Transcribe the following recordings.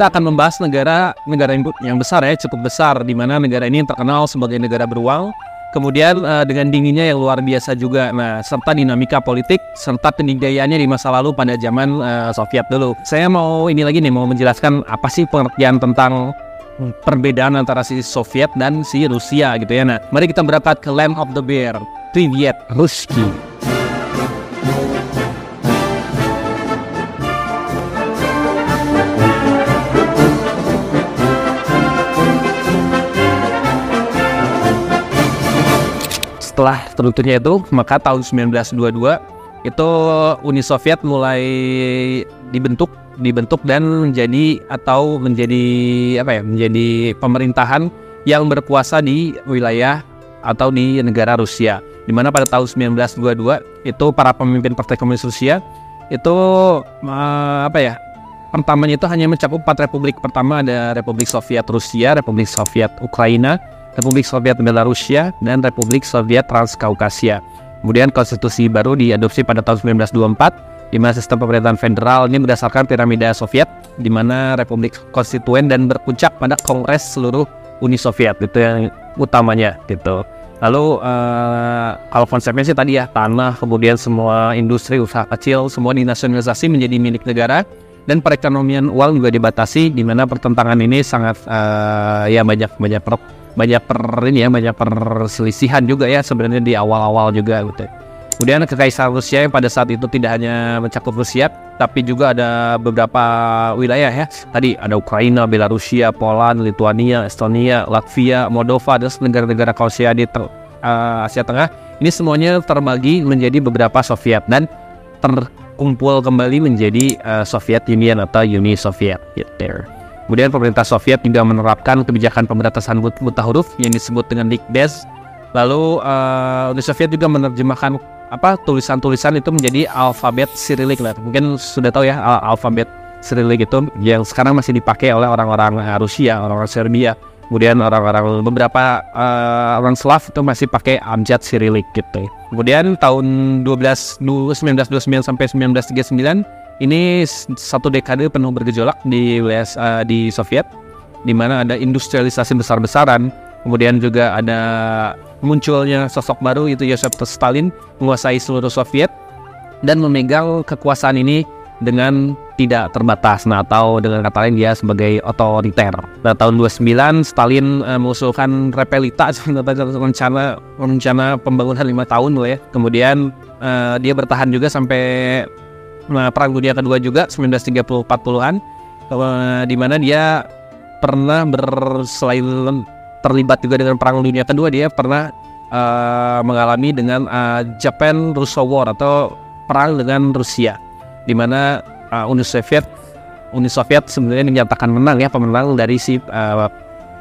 kita akan membahas negara negara yang, besar ya, cukup besar di mana negara ini terkenal sebagai negara beruang. Kemudian uh, dengan dinginnya yang luar biasa juga. Nah, serta dinamika politik serta peninggayannya di masa lalu pada zaman uh, Soviet dulu. Saya mau ini lagi nih mau menjelaskan apa sih pengertian tentang perbedaan antara si Soviet dan si Rusia gitu ya. Nah, mari kita berangkat ke Land of the Bear, Privyet Ruski. Setelah terbentuknya itu maka tahun 1922 itu Uni Soviet mulai dibentuk dibentuk dan menjadi atau menjadi apa ya menjadi pemerintahan yang berkuasa di wilayah atau di negara Rusia. Di mana pada tahun 1922 itu para pemimpin Partai Komunis Rusia itu uh, apa ya pertamanya itu hanya mencakup empat republik. Pertama ada Republik Soviet Rusia Republik Soviet Ukraina Republik Soviet Belarusia, dan Republik Soviet Transkaukasia. Kemudian konstitusi baru diadopsi pada tahun 1924 di mana sistem pemerintahan federal ini berdasarkan piramida Soviet di mana republik konstituen dan berpuncak pada kongres seluruh Uni Soviet itu yang utamanya gitu. Lalu uh, kalau konsepnya sih tadi ya tanah kemudian semua industri usaha kecil semua dinasionalisasi menjadi milik negara dan perekonomian uang juga dibatasi di mana pertentangan ini sangat uh, ya banyak banyak banyak per ini ya banyak perselisihan juga ya sebenarnya di awal-awal juga gitu. Kemudian kekaisaran Rusia yang pada saat itu tidak hanya mencakup Rusia, tapi juga ada beberapa wilayah ya. Tadi ada Ukraina, Belarusia, Poland, Lithuania, Estonia, Latvia, Moldova, dan negara-negara Kaukasia di uh, Asia Tengah. Ini semuanya terbagi menjadi beberapa Soviet dan terkumpul kembali menjadi uh, Soviet Union atau Uni Soviet. Gitu. Kemudian pemerintah Soviet juga menerapkan kebijakan pemberantasan buta huruf yang disebut dengan Lickdes. Lalu uh, Uni Soviet juga menerjemahkan apa tulisan-tulisan itu menjadi alfabet Cyrillic lah. Mungkin sudah tahu ya al alfabet Cyrillic itu yang sekarang masih dipakai oleh orang-orang uh, Rusia, orang-orang Serbia. Kemudian orang-orang beberapa uh, orang Slav itu masih pakai abjad Cyrillic gitu. Kemudian tahun 12 1929 sampai 1939 ini satu dekade penuh bergejolak di wilayah uh, di Soviet, di mana ada industrialisasi besar-besaran, kemudian juga ada munculnya sosok baru itu Yosef Stalin menguasai seluruh Soviet dan memegang kekuasaan ini dengan tidak terbatas, nah atau dengan kata lain dia sebagai otoriter. Nah tahun 29 Stalin uh, mengusulkan repelita rencana rencana pembangunan lima tahun loh ya. Kemudian uh, dia bertahan juga sampai Perang Dunia Kedua juga 1930-40-an di mana dia pernah berselain terlibat juga dengan Perang Dunia Kedua dia pernah uh, mengalami dengan uh, Japan Russo War atau perang dengan Rusia di mana uh, Uni Soviet Uni Soviet sebenarnya menyatakan menang ya pemenang dari si uh,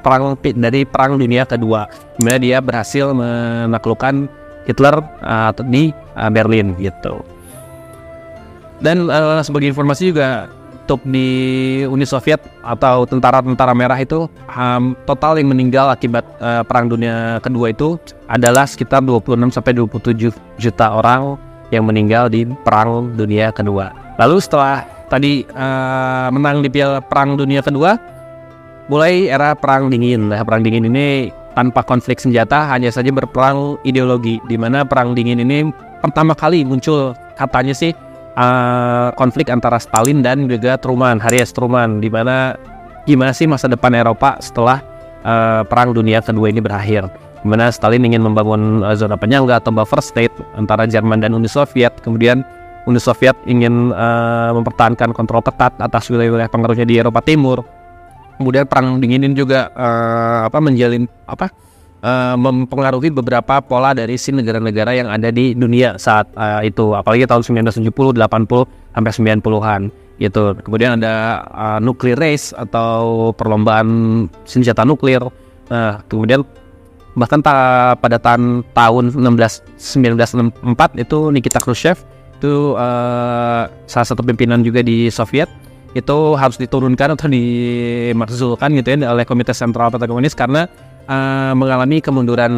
perang dari Perang Dunia Kedua di mana dia berhasil menaklukkan Hitler uh, di uh, Berlin gitu. Dan uh, sebagai informasi juga untuk di Uni Soviet atau tentara-tentara merah itu um, total yang meninggal akibat uh, Perang Dunia Kedua itu adalah sekitar 26 sampai 27 juta orang yang meninggal di Perang Dunia Kedua. Lalu setelah tadi uh, menang di Piala Perang Dunia Kedua, mulai era Perang Dingin. Nah, Perang Dingin ini tanpa konflik senjata, hanya saja berperang ideologi. Di mana Perang Dingin ini pertama kali muncul katanya sih uh, konflik antara Stalin dan juga Truman, Harry S. Truman, di mana gimana sih masa depan Eropa setelah uh, Perang Dunia Kedua ini berakhir. Di mana Stalin ingin membangun uh, zona penyangga atau buffer state antara Jerman dan Uni Soviet. Kemudian Uni Soviet ingin uh, mempertahankan kontrol ketat atas wilayah-wilayah pengaruhnya di Eropa Timur. Kemudian perang dingin juga uh, apa menjalin apa uh, mempengaruhi beberapa pola dari si negara-negara yang ada di dunia saat uh, itu apalagi tahun 1970 80 sampai 90-an gitu. Kemudian ada uh, nuclear race atau perlombaan senjata nuklir. Nah, kemudian bahkan ta pada tahun tahun 16 1964 itu Nikita Khrushchev itu uh, salah satu pimpinan juga di Soviet itu harus diturunkan atau dimarzulkan gitu ya oleh Komite Sentral Partai Komunis karena uh, mengalami kemunduran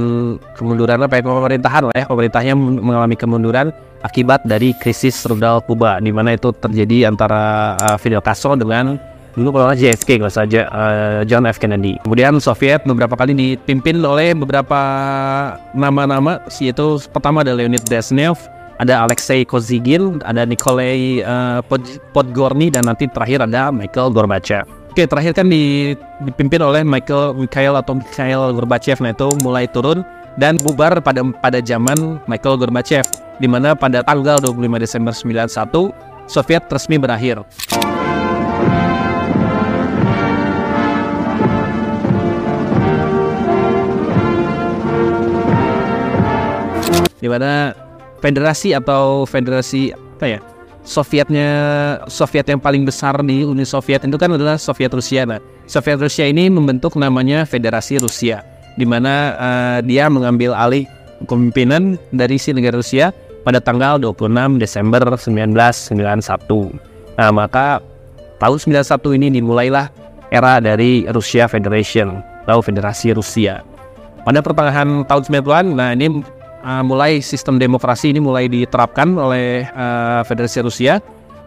kemunduran apa ya pemerintahan lah ya pemerintahnya mengalami kemunduran akibat dari krisis rudal Kuba di mana itu terjadi antara uh, Fidel Castro dengan dulu kalau nggak JFK kalau saja uh, John F Kennedy. Kemudian Soviet beberapa kali dipimpin oleh beberapa nama-nama yaitu pertama ada Leonid Brezhnev, ada Alexei Kozygin, ada Nikolai uh, Podgorny dan nanti terakhir ada Michael Gorbachev. Oke, terakhir kan dipimpin oleh Michael Mikhail atau Mikhail Gorbachev nah itu mulai turun dan bubar pada pada zaman Michael Gorbachev di mana pada tanggal 25 Desember 91 Soviet resmi berakhir. Di mana federasi atau federasi apa ya? Sovietnya Soviet yang paling besar di Uni Soviet itu kan adalah Soviet Rusia. Nah, Soviet Rusia ini membentuk namanya Federasi Rusia di mana uh, dia mengambil alih kepemimpinan dari si negara Rusia pada tanggal 26 Desember 1991. Nah, maka tahun 91 ini dimulailah era dari Rusia Federation atau Federasi Rusia. Pada pertengahan tahun 90-an, nah ini uh, mulai sistem demokrasi ini mulai diterapkan oleh uh, Federasi Rusia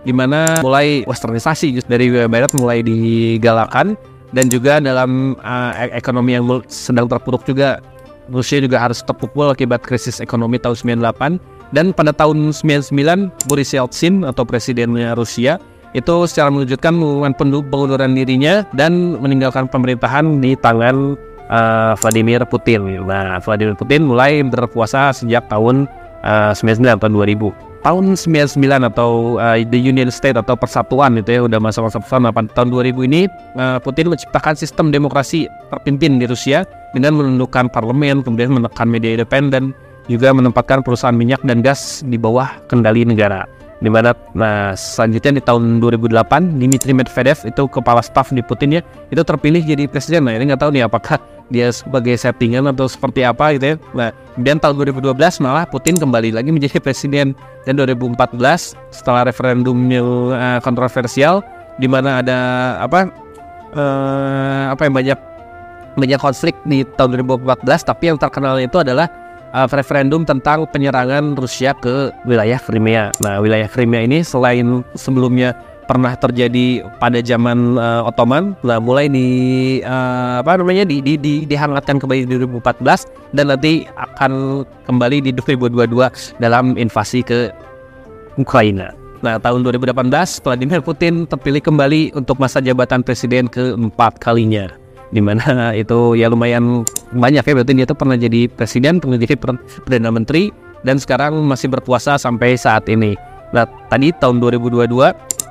di mana mulai westernisasi dari barat mulai digalakan dan juga dalam uh, ekonomi yang sedang terpuruk juga. Rusia juga harus terpukul akibat krisis ekonomi tahun 98 dan pada tahun 99 Boris Yeltsin atau presidennya Rusia itu secara mengejutkan mengumumkan pengunduran dirinya dan meninggalkan pemerintahan di tangan uh, Vladimir Putin. Nah, Vladimir Putin mulai berpuasa sejak tahun uh, 99 tahun 2000 tahun 99 atau uh, the Union State atau persatuan itu ya udah masa-masa persatuan tahun 2000 ini uh, Putin menciptakan sistem demokrasi terpimpin di Rusia dengan menundukkan parlemen kemudian menekan media independen juga menempatkan perusahaan minyak dan gas di bawah kendali negara. Di mana nah selanjutnya di tahun 2008 Dmitry Medvedev itu kepala staf di Putin ya itu terpilih jadi presiden. Nah ini nggak tahu nih apakah dia sebagai settingan atau seperti apa gitu ya. Nah, kemudian tahun 2012 malah Putin kembali lagi menjadi presiden dan 2014 setelah referendum yang uh, kontroversial di mana ada apa uh, apa yang banyak banyak konflik di tahun 2014 tapi yang terkenal itu adalah uh, referendum tentang penyerangan Rusia ke wilayah Crimea. Nah, wilayah Crimea ini selain sebelumnya pernah terjadi pada zaman uh, Ottoman lah mulai di uh, apa namanya di, di, di dihangatkan kembali di 2014 dan nanti akan kembali di 2022 dalam invasi ke Ukraina. Nah, tahun 2018 Vladimir Putin terpilih kembali untuk masa jabatan presiden keempat kalinya. Di mana itu ya lumayan banyak ya berarti dia tuh pernah jadi presiden, pernah jadi perdana menteri dan sekarang masih berpuasa sampai saat ini. Nah, tadi tahun 2022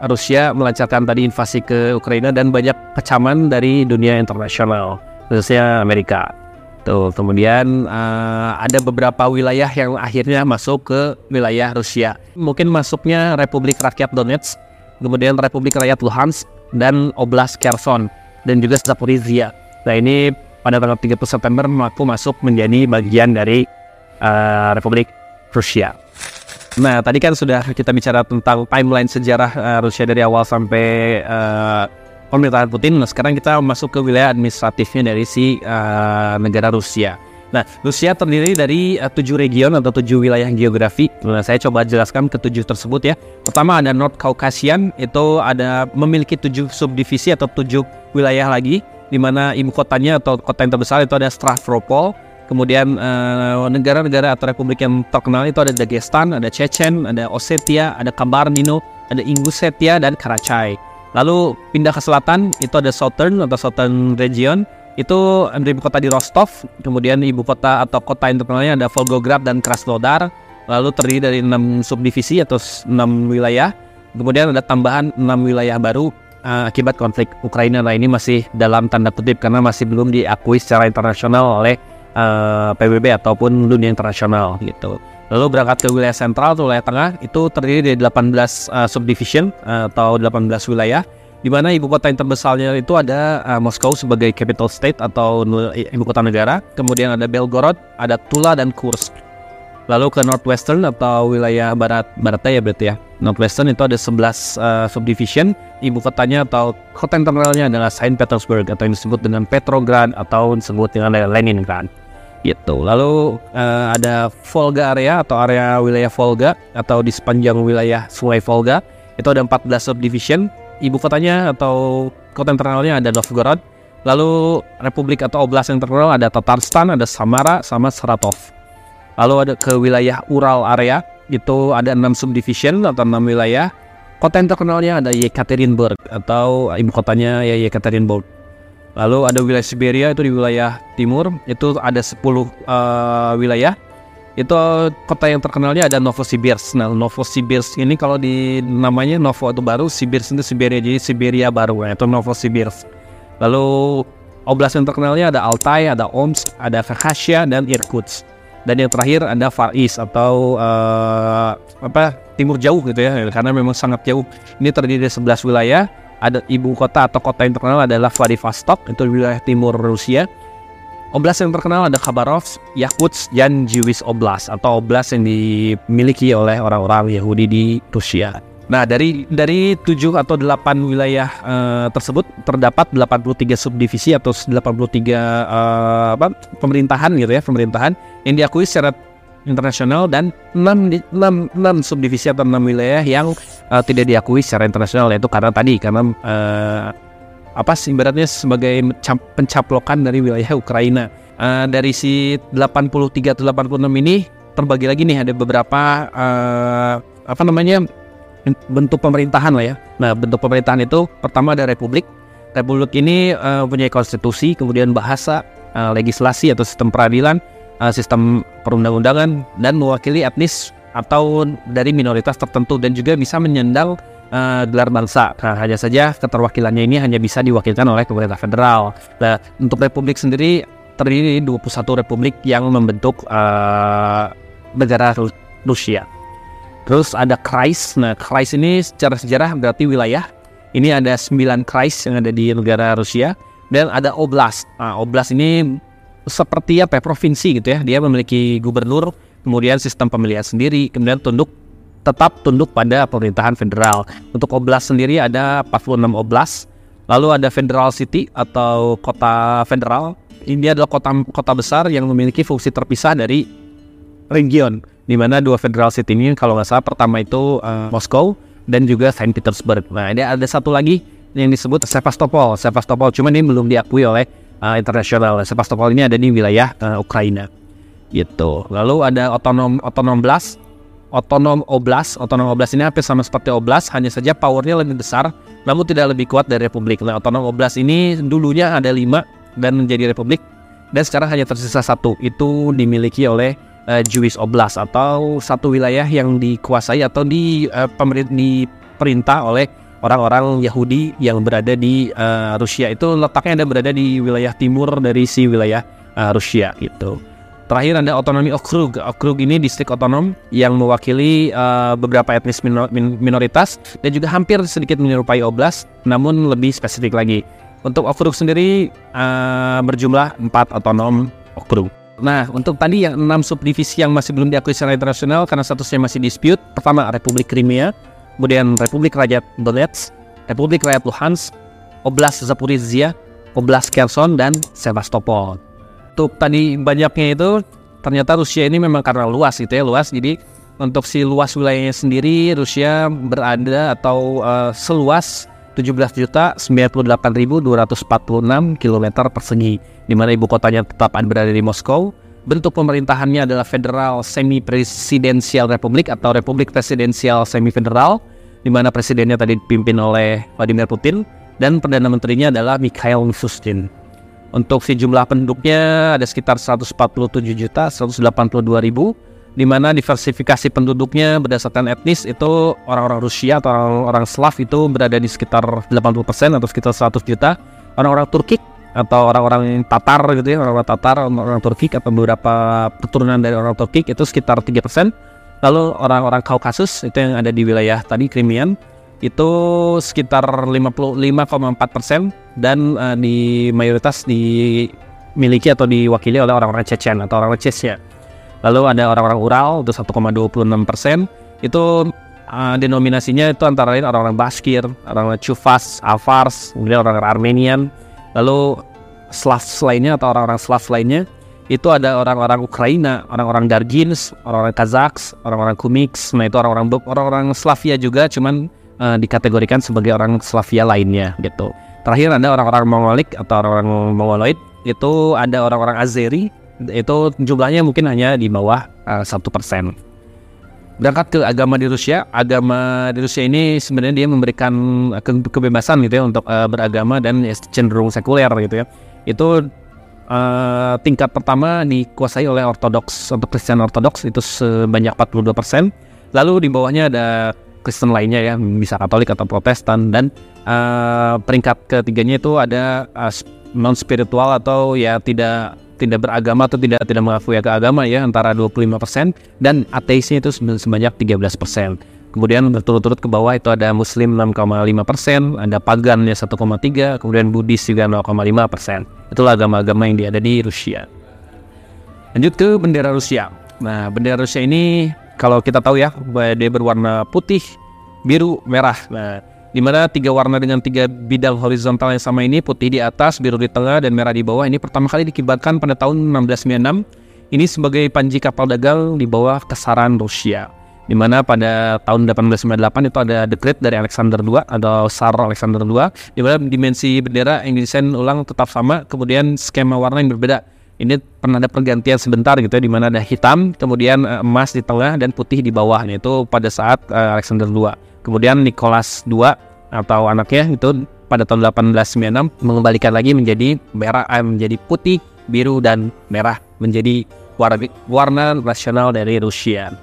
Rusia melancarkan tadi invasi ke Ukraina dan banyak kecaman dari dunia internasional, khususnya Amerika. Tuh, kemudian uh, ada beberapa wilayah yang akhirnya masuk ke wilayah Rusia. Mungkin masuknya Republik Rakyat Donetsk, kemudian Republik Rakyat Luhansk dan Oblast Kherson dan juga Zaporizhia. Nah, ini pada tanggal 30 September aku masuk menjadi bagian dari uh, Republik Rusia. Nah, tadi kan sudah kita bicara tentang timeline sejarah uh, Rusia dari awal sampai uh, pemerintahan Putin. Nah, sekarang kita masuk ke wilayah administratifnya dari si uh, negara Rusia. Nah, Rusia terdiri dari uh, tujuh region atau tujuh wilayah geografi. Nah, saya coba jelaskan ke tujuh tersebut ya. Pertama ada North Caucasian, itu ada memiliki tujuh subdivisi atau tujuh wilayah lagi, di mana ibu kotanya atau kota yang terbesar itu ada Stavropol. Kemudian negara negara-negara atau republik yang terkenal itu ada Dagestan, ada Chechen, ada Ossetia, ada Kabarnino, ada Ingushetia dan Karachay. Lalu pindah ke selatan itu ada Southern atau Southern Region itu ibu kota di Rostov, kemudian ibu kota atau kota yang terkenalnya ada Volgograd dan Krasnodar. Lalu terdiri dari enam subdivisi atau enam wilayah. Kemudian ada tambahan enam wilayah baru uh, akibat konflik Ukraina. Nah ini masih dalam tanda kutip karena masih belum diakui secara internasional oleh eh, PBB ataupun dunia internasional gitu. Lalu berangkat ke wilayah sentral atau wilayah tengah itu terdiri dari 18 uh, subdivision uh, atau 18 wilayah di mana ibu kota yang terbesarnya itu ada uh, Moskow sebagai capital state atau ibu kota negara, kemudian ada Belgorod, ada Tula dan Kursk. Lalu ke northwestern atau wilayah barat baratnya ya berarti ya. Northwestern itu ada 11 uh, subdivision. Ibu kotanya atau kota internalnya adalah Saint Petersburg atau yang disebut dengan Petrograd atau disebut dengan Leningrad gitu. Lalu uh, ada Volga area atau area wilayah Volga atau di sepanjang wilayah Sungai Volga itu ada 14 subdivision. Ibu kotanya atau kota yang terkenalnya ada Novgorod. Lalu republik atau oblast yang terkenal ada Tatarstan, ada Samara, sama Saratov. Lalu ada ke wilayah Ural area, itu ada enam subdivision atau enam wilayah. Kota yang terkenalnya ada Yekaterinburg atau ibu kotanya ya Yekaterinburg. Lalu ada wilayah Siberia itu di wilayah timur, itu ada 10 uh, wilayah itu kota yang terkenalnya ada Novosibirsk. Nah, Novosibirsk ini kalau di namanya Novo itu baru, Sibirsk itu Siberia jadi Siberia baru ya, itu Novosibirsk. Lalu oblast yang terkenalnya ada Altai, ada Omsk, ada Khakassia dan Irkutsk. Dan yang terakhir ada Far East atau uh, apa timur jauh gitu ya, karena memang sangat jauh. Ini terdiri dari 11 wilayah. Ada ibu kota atau kota yang terkenal adalah Vladivostok, itu wilayah timur Rusia. Oblast yang terkenal ada Khabarovsk, Yakutsk, dan Jewish Oblast atau oblast yang dimiliki oleh orang-orang Yahudi di Rusia. Nah, dari dari 7 atau 8 wilayah uh, tersebut terdapat 83 subdivisi atau 83 uh, eh, apa pemerintahan gitu ya, pemerintahan yang diakui secara internasional dan 6, 6, 6 subdivisi atau 6 wilayah yang uh, tidak diakui secara internasional yaitu karena tadi karena uh, apa sih ibaratnya sebagai pencaplokan dari wilayah Ukraina. Uh, dari si 83 atau 86 ini terbagi lagi nih ada beberapa uh, apa namanya bentuk pemerintahan lah ya. Nah, bentuk pemerintahan itu pertama ada republik. Republik ini uh, punya konstitusi, kemudian bahasa, uh, legislasi atau sistem peradilan, uh, sistem perundang-undangan dan mewakili etnis atau dari minoritas tertentu dan juga bisa menyandang uh, gelar bangsa. Nah, hanya saja keterwakilannya ini hanya bisa diwakilkan oleh pemerintah federal. Nah, untuk republik sendiri terdiri 21 republik yang membentuk uh, negara Rusia. Terus ada Kreis. Nah, Kreis ini secara sejarah berarti wilayah. Ini ada 9 Kreis yang ada di negara Rusia dan ada Oblast. Nah, Oblast ini seperti apa ya, provinsi gitu ya. Dia memiliki gubernur, kemudian sistem pemilihan sendiri, kemudian tunduk tetap tunduk pada pemerintahan federal. Untuk oblast sendiri ada 46 oblast, lalu ada federal city atau kota federal. Ini adalah kota kota besar yang memiliki fungsi terpisah dari region, di mana dua federal city ini kalau nggak salah pertama itu uh, Moskow dan juga Saint Petersburg. Nah ini ada satu lagi yang disebut Sevastopol. Sevastopol cuma ini belum diakui oleh uh, internasional. Sevastopol ini ada di wilayah uh, Ukraina gitu. Lalu ada otonom otonom blast otonom oblast. Otonom oblast ini hampir sama seperti oblast, hanya saja powernya lebih besar, namun tidak lebih kuat dari republik. Nah, otonom oblast ini dulunya ada lima dan menjadi republik, dan sekarang hanya tersisa satu. Itu dimiliki oleh uh, Jewish Oblast atau satu wilayah yang dikuasai atau di uh, pemerintah diperintah oleh orang-orang Yahudi yang berada di uh, Rusia. Itu letaknya ada berada di wilayah timur dari si wilayah uh, Rusia gitu. Terakhir ada otonomi okrug. Okrug ini distrik otonom yang mewakili uh, beberapa etnis minor minoritas dan juga hampir sedikit menyerupai oblast, namun lebih spesifik lagi. Untuk okrug sendiri uh, berjumlah 4 otonom okrug. Nah, untuk tadi yang 6 subdivisi yang masih belum diakui secara internasional karena statusnya masih dispute. Pertama, Republik Crimea, kemudian Republik Rakyat Donetsk, Republik Rakyat Luhansk, Oblast Zaporizhia, Oblast Kherson, dan Sevastopol. Untuk tadi banyaknya itu ternyata Rusia ini memang karena luas gitu ya luas. Jadi untuk si luas wilayahnya sendiri Rusia berada atau uh, seluas 17 juta 98.246 km persegi di mana ibu kotanya tetap berada di Moskow bentuk pemerintahannya adalah federal semi presidensial republik atau republik presidensial semi federal di mana presidennya tadi dipimpin oleh Vladimir Putin dan perdana menterinya adalah Mikhail Mishustin. Untuk si jumlah penduduknya ada sekitar 147 juta 182 ribu di mana diversifikasi penduduknya berdasarkan etnis itu orang-orang Rusia atau orang-orang Slav itu berada di sekitar 80% atau sekitar 100 juta orang-orang Turki atau orang-orang Tatar gitu ya orang-orang Tatar orang-orang Turki atau beberapa keturunan dari orang Turki itu sekitar 3% lalu orang-orang Kaukasus itu yang ada di wilayah tadi Krimian itu sekitar 55,4 persen. Dan uh, di mayoritas dimiliki atau diwakili oleh orang-orang Chechen atau orang-orang Chechnya. Lalu ada orang-orang Ural itu 1,26 persen. Itu uh, denominasinya itu antara lain orang-orang Baskir, orang-orang Chuvas, Avars, kemudian orang-orang Armenian, lalu Slavs lainnya atau orang-orang Slav lainnya itu ada orang-orang Ukraina, orang-orang Dargins, orang-orang Kazaks, orang-orang Kumiks, nah itu orang-orang orang-orang Slavia juga, cuman uh, dikategorikan sebagai orang Slavia lainnya gitu. Terakhir ada orang-orang Mongolik atau orang-orang Mongoloid itu ada orang-orang Azeri itu jumlahnya mungkin hanya di bawah eh, satu persen. Berangkat ke agama di Rusia, agama di Rusia ini sebenarnya dia memberikan ke kebebasan gitu ya untuk uh, beragama dan ya cenderung sekuler gitu ya. Itu uh, tingkat pertama dikuasai oleh Ortodoks untuk Kristen Ortodoks itu sebanyak 42 persen. Lalu di bawahnya ada Kristen lainnya ya bisa Katolik atau Protestan dan uh, peringkat ketiganya itu ada uh, non spiritual atau ya tidak tidak beragama atau tidak tidak mengakui agama ya antara 25% dan ateisnya itu sebanyak 13%. Kemudian berturut-turut ke bawah itu ada Muslim 6,5%, ada pagan ya 1,3, kemudian Buddhis juga 0,5%. Itulah agama-agama yang ada di Rusia. Lanjut ke bendera Rusia. Nah, bendera Rusia ini kalau kita tahu ya dia berwarna putih, biru, merah. Nah, di mana tiga warna dengan tiga bidang horizontal yang sama ini putih di atas, biru di tengah, dan merah di bawah ini pertama kali dikibarkan pada tahun 1696. Ini sebagai panji kapal dagang di bawah kesaran Rusia. Di mana pada tahun 1898 itu ada dekret dari Alexander II atau Tsar Alexander II di mana dimensi bendera yang didesain ulang tetap sama, kemudian skema warna yang berbeda ini pernah ada pergantian sebentar gitu ya di mana ada hitam, kemudian uh, emas di tengah dan putih di bawahnya itu pada saat uh, Alexander II. Kemudian Nicholas II atau anaknya itu pada tahun 1896 mengembalikan lagi menjadi merah eh, menjadi putih, biru dan merah menjadi warna warna nasional dari Rusia.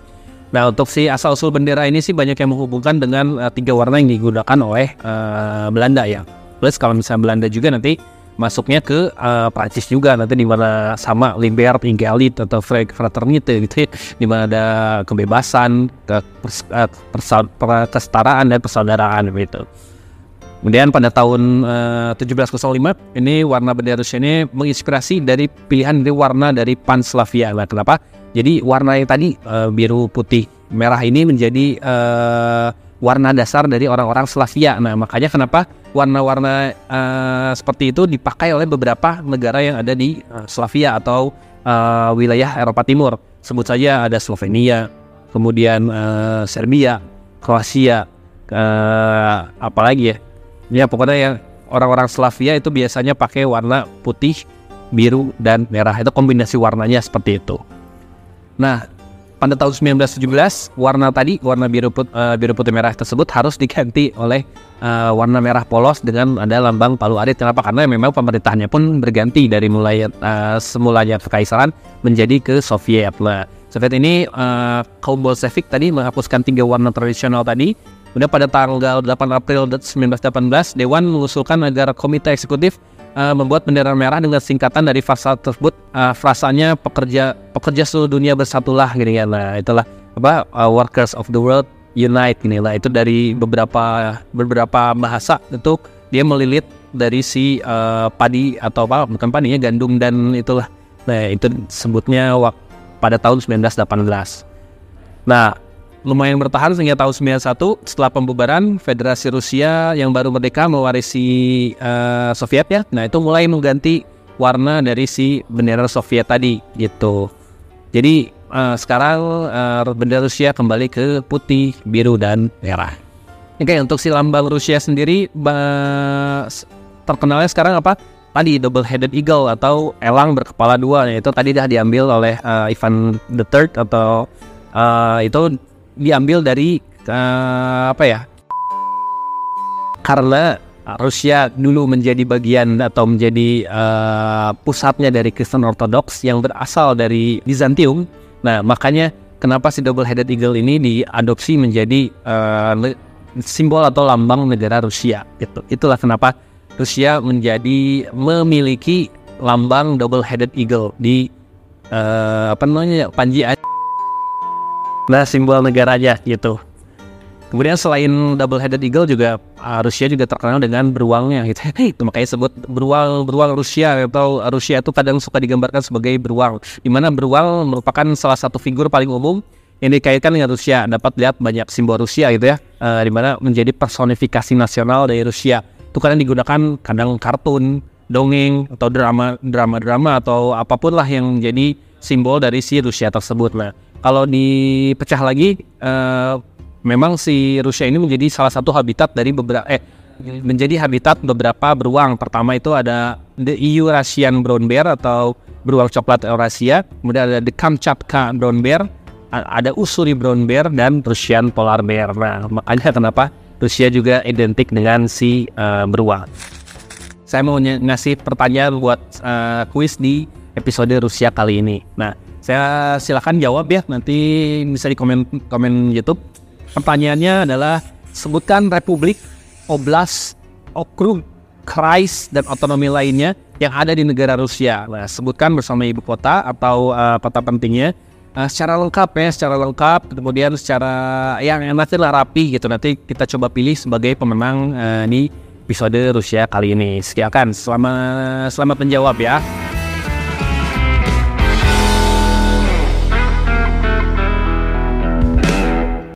Nah untuk si asal usul bendera ini sih banyak yang menghubungkan dengan uh, tiga warna yang digunakan oleh uh, Belanda ya. Plus kalau misalnya Belanda juga nanti masuknya ke uh, Prancis juga nanti di mana sama Limbert, Ingalit atau Fraternite gitu ya, di mana ada kebebasan, ke pers, uh, kesetaraan dan persaudaraan gitu. Kemudian pada tahun uh, 1705 ini warna bendera Rusia ini menginspirasi dari pilihan dari warna dari Panslavia. Nah, kenapa? Jadi warna yang tadi uh, biru, putih, merah ini menjadi uh, warna dasar dari orang-orang Slavia. Nah, makanya kenapa warna-warna uh, seperti itu dipakai oleh beberapa negara yang ada di uh, Slavia atau uh, wilayah Eropa Timur. Sebut saja ada Slovenia, kemudian uh, Serbia, Kroasia, uh, apalagi ya? Ya pokoknya yang orang-orang Slavia itu biasanya pakai warna putih, biru dan merah. Itu kombinasi warnanya seperti itu. Nah, pada tahun 1917 warna tadi warna biru put, uh, biru putih merah tersebut harus diganti oleh uh, warna merah polos dengan ada lambang Palu Arit. Kenapa? Karena memang pemerintahnya pun berganti dari mulai uh, semulanya kekaisaran menjadi ke Soviet. Nah, Soviet ini uh, kaum Bolshevik tadi menghapuskan tiga warna tradisional tadi. Kemudian pada tanggal 8 April 1918 Dewan mengusulkan agar komite eksekutif uh, membuat bendera merah dengan singkatan dari frasa tersebut. Uh, frasanya pekerja pekerja seluruh dunia bersatulah gini ya. Nah itulah apa uh, workers of the world unite gini lah. Itu dari beberapa beberapa bahasa. Itu dia melilit dari si uh, padi atau apa bukan padinya gandum dan itulah. Nah itu sebutnya pada tahun 1918 nah lumayan bertahan sehingga tahun 91 setelah pembubaran Federasi Rusia yang baru merdeka mewarisi uh, Soviet ya. Nah, itu mulai mengganti warna dari si bendera Soviet tadi gitu. Jadi uh, sekarang uh, bendera Rusia kembali ke putih, biru dan merah. Oke, untuk si lambang Rusia sendiri terkenalnya sekarang apa? Tadi double headed eagle atau elang berkepala dua itu tadi dah diambil oleh uh, Ivan the Third atau uh, itu diambil dari uh, apa ya? Karena Rusia dulu menjadi bagian atau menjadi uh, pusatnya dari Kristen Ortodoks yang berasal dari Bizantium. Nah, makanya kenapa si double headed eagle ini diadopsi menjadi uh, simbol atau lambang negara Rusia. Itu itulah kenapa Rusia menjadi memiliki lambang double headed eagle di uh, apa namanya Panji Nah, simbol negaranya gitu. Kemudian selain double headed eagle juga uh, Rusia juga terkenal dengan beruangnya gitu. Itu makanya sebut beruang beruang Rusia atau Rusia itu kadang suka digambarkan sebagai beruang. Di mana beruang merupakan salah satu figur paling umum yang dikaitkan dengan Rusia. Dapat lihat banyak simbol Rusia gitu ya. Uh, di mana menjadi personifikasi nasional dari Rusia. Itu kadang digunakan kadang kartun, dongeng atau drama drama-drama atau apa pun lah yang menjadi simbol dari si Rusia tersebut. Nah, kalau dipecah lagi uh, memang si Rusia ini menjadi salah satu habitat dari beberapa eh menjadi habitat beberapa beruang. Pertama itu ada the Eurasian brown bear atau beruang coklat Eurasia, kemudian ada the Kamchatka brown bear, ada Ussuri brown bear dan Russian polar bear. Nah, makanya kenapa Rusia juga identik dengan si uh, beruang. Saya mau ngasih pertanyaan buat uh, kuis di episode Rusia kali ini. Nah, saya silakan jawab ya nanti bisa di komen komen YouTube. Pertanyaannya adalah sebutkan republik, oblast, okrug, kreis dan otonomi lainnya yang ada di negara Rusia. Nah, sebutkan bersama ibu kota atau uh, kota pentingnya uh, secara lengkap ya, secara lengkap. Kemudian secara yang nanti lah rapi gitu. Nanti kita coba pilih sebagai pemenang uh, episode Rusia kali ini. Sekian, selamat selamat menjawab ya.